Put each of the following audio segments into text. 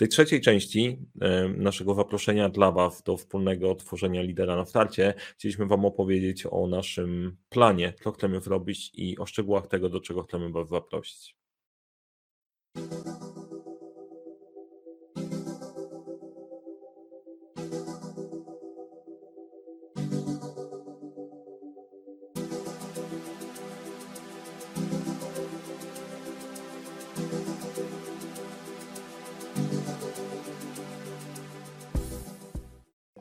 tej trzeciej części naszego zaproszenia dla Was do wspólnego tworzenia lidera na starcie chcieliśmy Wam opowiedzieć o naszym planie, co chcemy zrobić i o szczegółach tego, do czego chcemy Was zaprosić.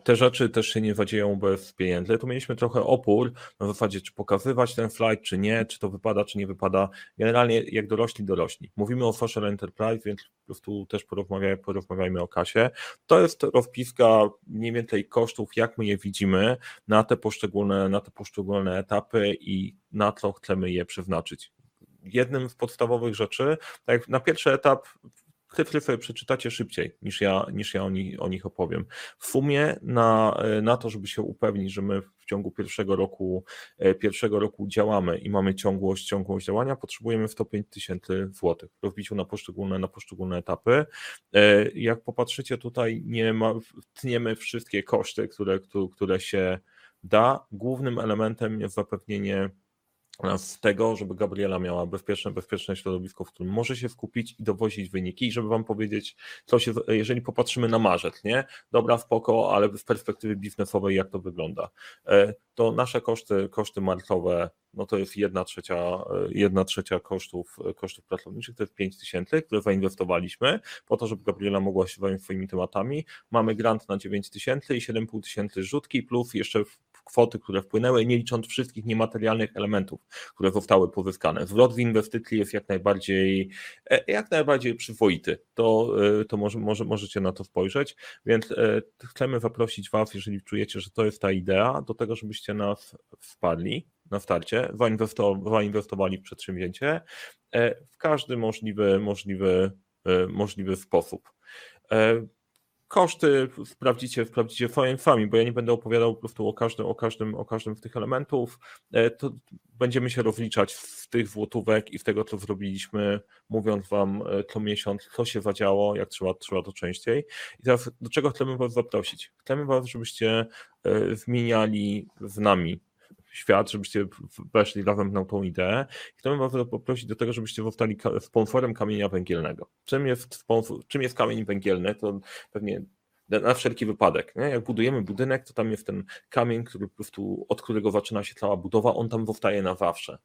Te rzeczy też się nie zadzieją bez pieniędzy. Tu mieliśmy trochę opór na zasadzie, czy pokazywać ten slajd, czy nie, czy to wypada, czy nie wypada. Generalnie jak dorośli, dorośli. Mówimy o social enterprise, więc po prostu też porozmawiajmy, porozmawiajmy o kasie. To jest rozpiska mniej więcej kosztów, jak my je widzimy na te poszczególne, na te poszczególne etapy i na co chcemy je przeznaczyć jednym z podstawowych rzeczy, tak na pierwszy etap cyfry sobie przeczytacie szybciej niż ja, niż ja o, nich, o nich opowiem. W sumie na, na to, żeby się upewnić, że my w ciągu pierwszego roku, e, pierwszego roku działamy i mamy ciągłość, ciągłość działania, potrzebujemy w to 5000 zł w rozbiciu na poszczególne, na poszczególne etapy. E, jak popatrzycie tutaj, nie ma, tniemy wszystkie koszty, które, które się da. Głównym elementem jest zapewnienie z tego, żeby Gabriela miała bezpieczne, bezpieczne środowisko, w którym może się skupić i dowozić wyniki i żeby wam powiedzieć, co się, jeżeli popatrzymy na marzec, nie? Dobra, spoko, ale z perspektywy biznesowej jak to wygląda. E, to nasze koszty, koszty marcowe, no to jest jedna trzecia, e, jedna trzecia kosztów, kosztów pracowniczych, to jest 5 tysięcy, które zainwestowaliśmy po to, żeby Gabriela mogła się zająć swoimi tematami. Mamy grant na 9 tysięcy i 7,5 tysięcy rzutki, plus jeszcze kwoty, które wpłynęły, nie licząc wszystkich niematerialnych elementów, które zostały pozyskane. Zwrot z inwestycji jest jak najbardziej, e, jak najbardziej przyzwoity. To, e, to może, może, możecie na to spojrzeć, więc e, chcemy zaprosić Was, jeżeli czujecie, że to jest ta idea, do tego, żebyście nas wpadli na starcie, zainwestowali w przedsięwzięcie w każdy możliwy, możliwy, możliwy sposób koszty sprawdzicie, sprawdzicie sami, bo ja nie będę opowiadał po prostu o każdym, o każdym, o każdym z tych elementów. E, to będziemy się rozliczać z tych złotówek i z tego, co zrobiliśmy, mówiąc wam e, co miesiąc, co się zadziało, jak trzeba, trzeba to częściej. I teraz do czego chcemy was zaprosić? Chcemy was, żebyście e, zmieniali z nami świat, żebyście weszli razem na tą ideę. Chcemy Was poprosić do tego, żebyście zostali sponsorem kamienia węgielnego. Czym jest, sponsor, czym jest kamień węgielny? To pewnie na wszelki wypadek. Nie? Jak budujemy budynek, to tam jest ten kamień, który po prostu, od którego zaczyna się cała budowa, on tam zostaje na zawsze.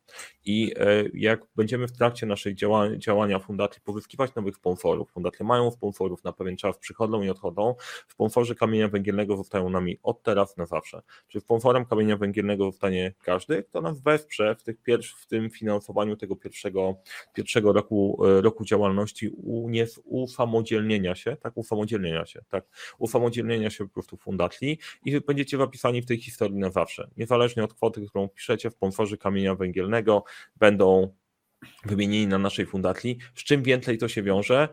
I e, jak będziemy w trakcie naszej działania, działania fundacji pozyskiwać nowych sponsorów, fundacje mają sponsorów na pewien czas, przychodzą i odchodzą, sponsorzy kamienia węgielnego zostają nami od teraz na zawsze. Czyli sponsorem kamienia węgielnego zostanie każdy, kto nas wesprze w, tych pierwszych, w tym finansowaniu tego pierwszego, pierwszego roku, e, roku działalności, u, nie, usamodzielnienia się, tak, usamodzielnienia się, tak, usamodzielnienia się po prostu fundacji i będziecie zapisani w tej historii na zawsze. Niezależnie od kwoty, którą piszecie, sponsorzy kamienia węgielnego będą wymienieni na naszej fundacji. Z czym więcej to się wiąże?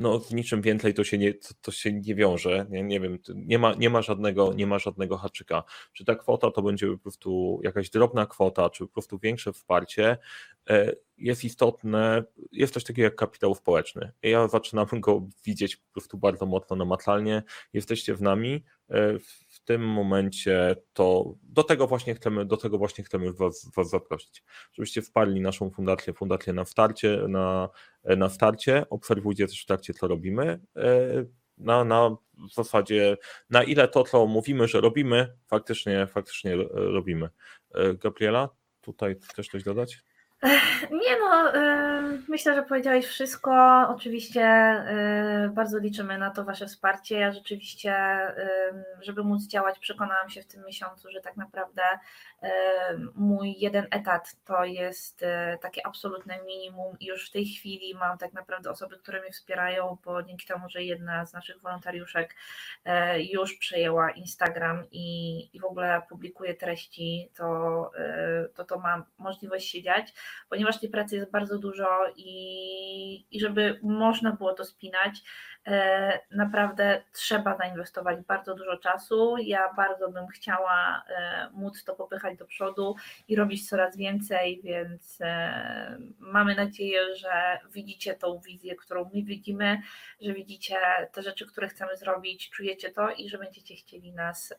no z niczym więcej to się nie, to, to się nie wiąże. Nie, nie wiem, nie ma, nie, ma żadnego, nie ma żadnego haczyka. Czy ta kwota to będzie po prostu jakaś drobna kwota, czy po prostu większe wsparcie, e, jest istotne, jest coś takiego jak kapitał społeczny. Ja zaczynam go widzieć po prostu bardzo mocno namacalnie. Jesteście w nami, e, w tym momencie to do tego właśnie chcemy, do tego właśnie chcemy was, was zaprosić, żebyście wpadli naszą fundację, fundację na starcie, na, na starcie, obserwujcie też w trakcie co robimy, e, na, na zasadzie na ile to, co mówimy, że robimy, faktycznie, faktycznie robimy. E, Gabriela, tutaj chcesz coś dodać? Nie no, myślę, że powiedziałeś wszystko. Oczywiście bardzo liczymy na to Wasze wsparcie. Ja rzeczywiście, żeby móc działać, przekonałam się w tym miesiącu, że tak naprawdę mój jeden etat to jest e, takie absolutne minimum i już w tej chwili mam tak naprawdę osoby, które mnie wspierają, bo dzięki temu, że jedna z naszych wolontariuszek e, już przejęła Instagram i, w ogóle publikuje treści, to, e, to to mam możliwość się dziać, ponieważ tej pracy jest bardzo dużo i, i żeby można było to spinać, naprawdę trzeba zainwestować bardzo dużo czasu. Ja bardzo bym chciała móc to popychać do przodu i robić coraz więcej, więc mamy nadzieję, że widzicie tą wizję, którą my widzimy, że widzicie te rzeczy, które chcemy zrobić, czujecie to i że będziecie chcieli nas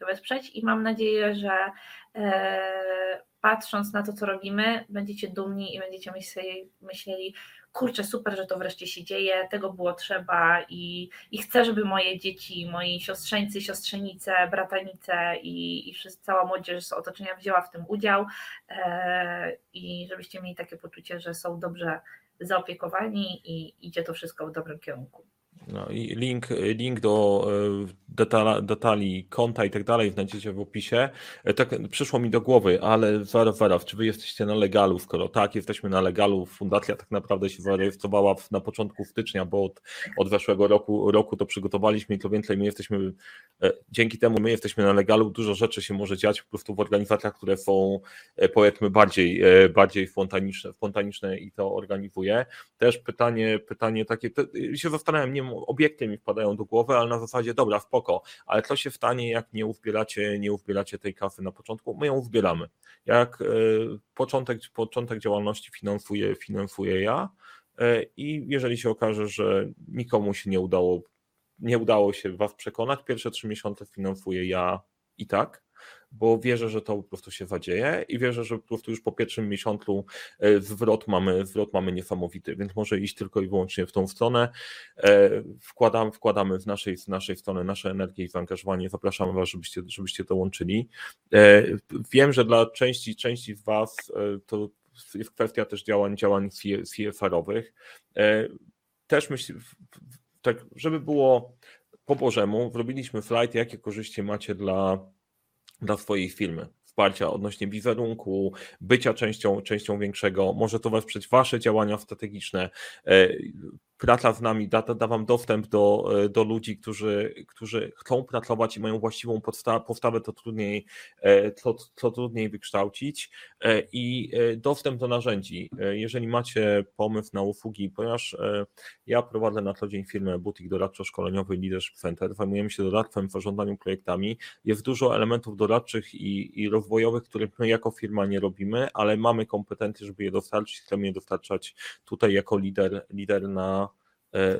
wesprzeć i mam nadzieję, że e, patrząc na to, co robimy, będziecie dumni i będziecie myśleli, myśleli kurczę, super, że to wreszcie się dzieje, tego było trzeba i, i chcę, żeby moje dzieci, moi siostrzeńcy, siostrzenice, bratanice i, i wszyscy, cała młodzież z otoczenia wzięła w tym udział e, i żebyście mieli takie poczucie, że są dobrze zaopiekowani i idzie to wszystko w dobrym kierunku. No i link, link do e, detala, detali konta i tak dalej znajdziecie w opisie. E, tak przyszło mi do głowy, ale zaraz, zaraz, czy wy jesteście na legalu? Skoro tak, jesteśmy na legalu, fundacja tak naprawdę się zarejestrowała na początku stycznia, bo od, od weszłego roku, roku to przygotowaliśmy i to więcej my jesteśmy, e, dzięki temu my jesteśmy na legalu, dużo rzeczy się może dziać po prostu w organizacjach, które są powiedzmy bardziej, bardziej spontaniczne, spontaniczne i to organizuje. Też pytanie, pytanie takie, się zastanawiam, nie obiekty mi wpadają do głowy, ale na zasadzie dobra, spoko, ale co się stanie, jak nie uzbieracie, nie uzbieracie tej kasy na początku? My ją uzbieramy. Jak e, początek, początek działalności finansuje, finansuje ja e, i jeżeli się okaże, że nikomu się nie udało, nie udało się Was przekonać, pierwsze trzy miesiące finansuję ja i tak, bo wierzę, że to po prostu się zadzieje i wierzę, że po prostu już po pierwszym miesiącu e, zwrot mamy, zwrot mamy niesamowity, więc może iść tylko i wyłącznie w tą stronę. E, wkładam, wkładamy z naszej, z naszej strony nasze energię i zaangażowanie. Zapraszamy Was, żebyście, żebyście dołączyli. E, wiem, że dla części, części z Was to jest kwestia też działań, działań CFR-owych. Też myślę, tak, żeby było po Bożemu, zrobiliśmy slajd, jakie korzyści macie dla dla swojej firmy. Wsparcia odnośnie wizerunku, bycia częścią, częścią większego, może to wesprzeć Wasze działania strategiczne, e, praca z nami da, da Wam dostęp do, e, do ludzi, którzy, którzy chcą pracować i mają właściwą podstawę, postawę, to trudniej, e, to, to trudniej wykształcić e, i dostęp do narzędzi. Jeżeli macie pomysł na usługi, ponieważ ja prowadzę na co dzień firmę Butik Doradczo-Szkoleniowy Leadership Center, zajmujemy się doradztwem, zarządzaniem projektami, jest dużo elementów doradczych i, i rozwojowych, których my jako firma nie robimy, ale mamy kompetencje, żeby je dostarczyć, chcemy je dostarczać tutaj jako lider, lider na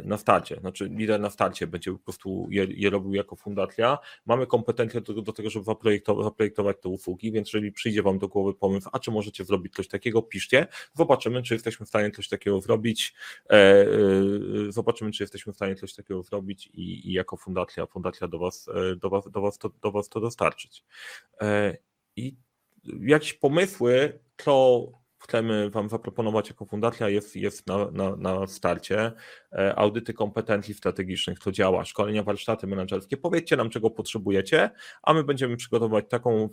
na starcie, znaczy lider na starcie będzie po prostu je, je robił jako fundacja. Mamy kompetencje do, do tego, żeby zaprojektować, zaprojektować te usługi, więc jeżeli przyjdzie Wam do głowy pomysł, a czy możecie zrobić coś takiego, piszcie, zobaczymy, czy jesteśmy w stanie coś takiego zrobić, e, e, zobaczymy, czy jesteśmy w stanie coś takiego zrobić i, i jako fundacja, fundacja do Was, e, do was, do was, to, do was to dostarczyć. E, I jakieś pomysły, co chcemy Wam zaproponować jako fundacja jest, jest na, na, na starcie. E, audyty kompetencji strategicznych, to działa, szkolenia, warsztaty menedżerskie. Powiedzcie nam, czego potrzebujecie, a my będziemy przygotować taką,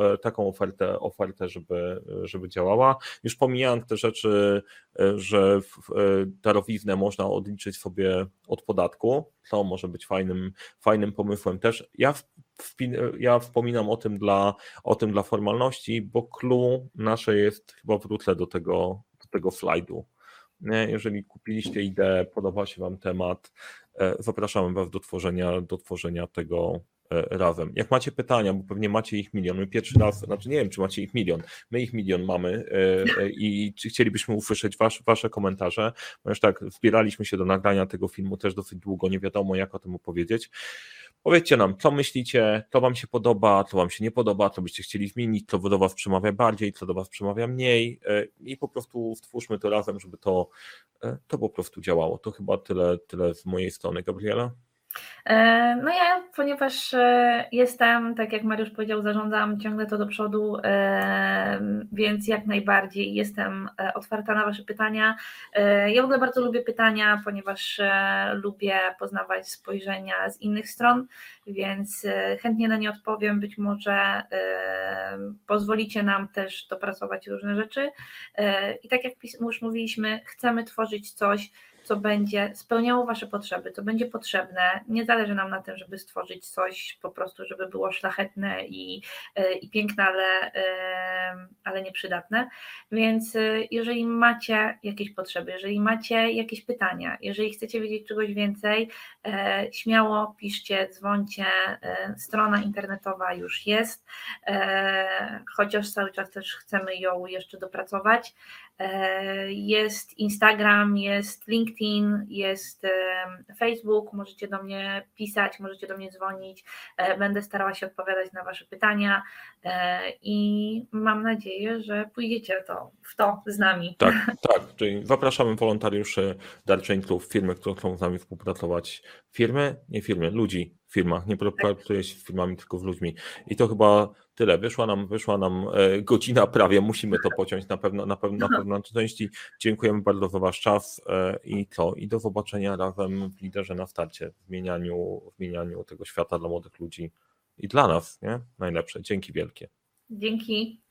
e, taką ofertę, ofertę żeby, żeby działała. Już pomijając te rzeczy, e, że darowiznę można odliczyć sobie od podatku, to może być fajnym, fajnym pomysłem też. Ja ja wspominam o tym dla, o tym dla formalności, bo clue nasze jest, chyba wrócę do tego, do tego slajdu. Jeżeli kupiliście ideę, podoba się Wam temat, e, zapraszamy Was do tworzenia, do tworzenia tego e, razem. Jak macie pytania, bo pewnie macie ich milion, my pierwszy raz, znaczy nie wiem, czy macie ich milion, my ich milion mamy e, i chcielibyśmy usłyszeć wasze, wasze komentarze, ponieważ tak, zbieraliśmy się do nagrania tego filmu też dosyć długo, nie wiadomo jak o tym opowiedzieć. Powiedzcie nam, co myślicie, co Wam się podoba, co Wam się nie podoba, co byście chcieli zmienić, co do Was przemawia bardziej, co do Was przemawia mniej e, i po prostu stwórzmy to razem, żeby to, e, to po prostu działało. To chyba tyle, tyle z mojej strony, Gabriela. E, no ja, ponieważ e, jestem, tak jak Mariusz powiedział, zarządzam ciągle to do przodu, e, więc jak najbardziej jestem otwarta na Wasze pytania. Ja w ogóle bardzo lubię pytania, ponieważ lubię poznawać spojrzenia z innych stron, więc chętnie na nie odpowiem. Być może pozwolicie nam też dopracować różne rzeczy. I tak jak już mówiliśmy, chcemy tworzyć coś, co będzie spełniało Wasze potrzeby, co będzie potrzebne. Nie zależy nam na tym, żeby stworzyć coś po prostu, żeby było szlachetne i, e, i piękne, ale, ale nieprzydatne. Więc jeżeli macie jakieś potrzeby, jeżeli macie jakieś pytania, jeżeli chcecie wiedzieć czegoś więcej, śmiało piszcie, dzwońcie. Strona internetowa już jest, chociaż cały czas też chcemy ją jeszcze dopracować. E, jest Instagram, jest LinkedIn, jest Facebook, możecie do mnie pisać, możecie do mnie dzwonić. E, będę starała się odpowiadać na Wasze pytania e, i mam nadzieję, że pójdziecie to, w to z nami. Tak, tak. Czyli zapraszamy wolontariuszy Darczyńców, firmy, które chcą z nami współpracować. Firmy, nie firmy, ludzi firmach. Nie pracuję z firmami, tylko z ludźmi. I to chyba tyle. Wyszła nam, wyszła nam e, godzina prawie, musimy to pociąć na pewno na, pewno, na pewno części. Dziękujemy bardzo za Wasz czas e, i to i do zobaczenia razem w liderze na starcie, w zmienianiu, w zmienianiu tego świata dla młodych ludzi i dla nas, nie? Najlepsze. Dzięki wielkie. Dzięki.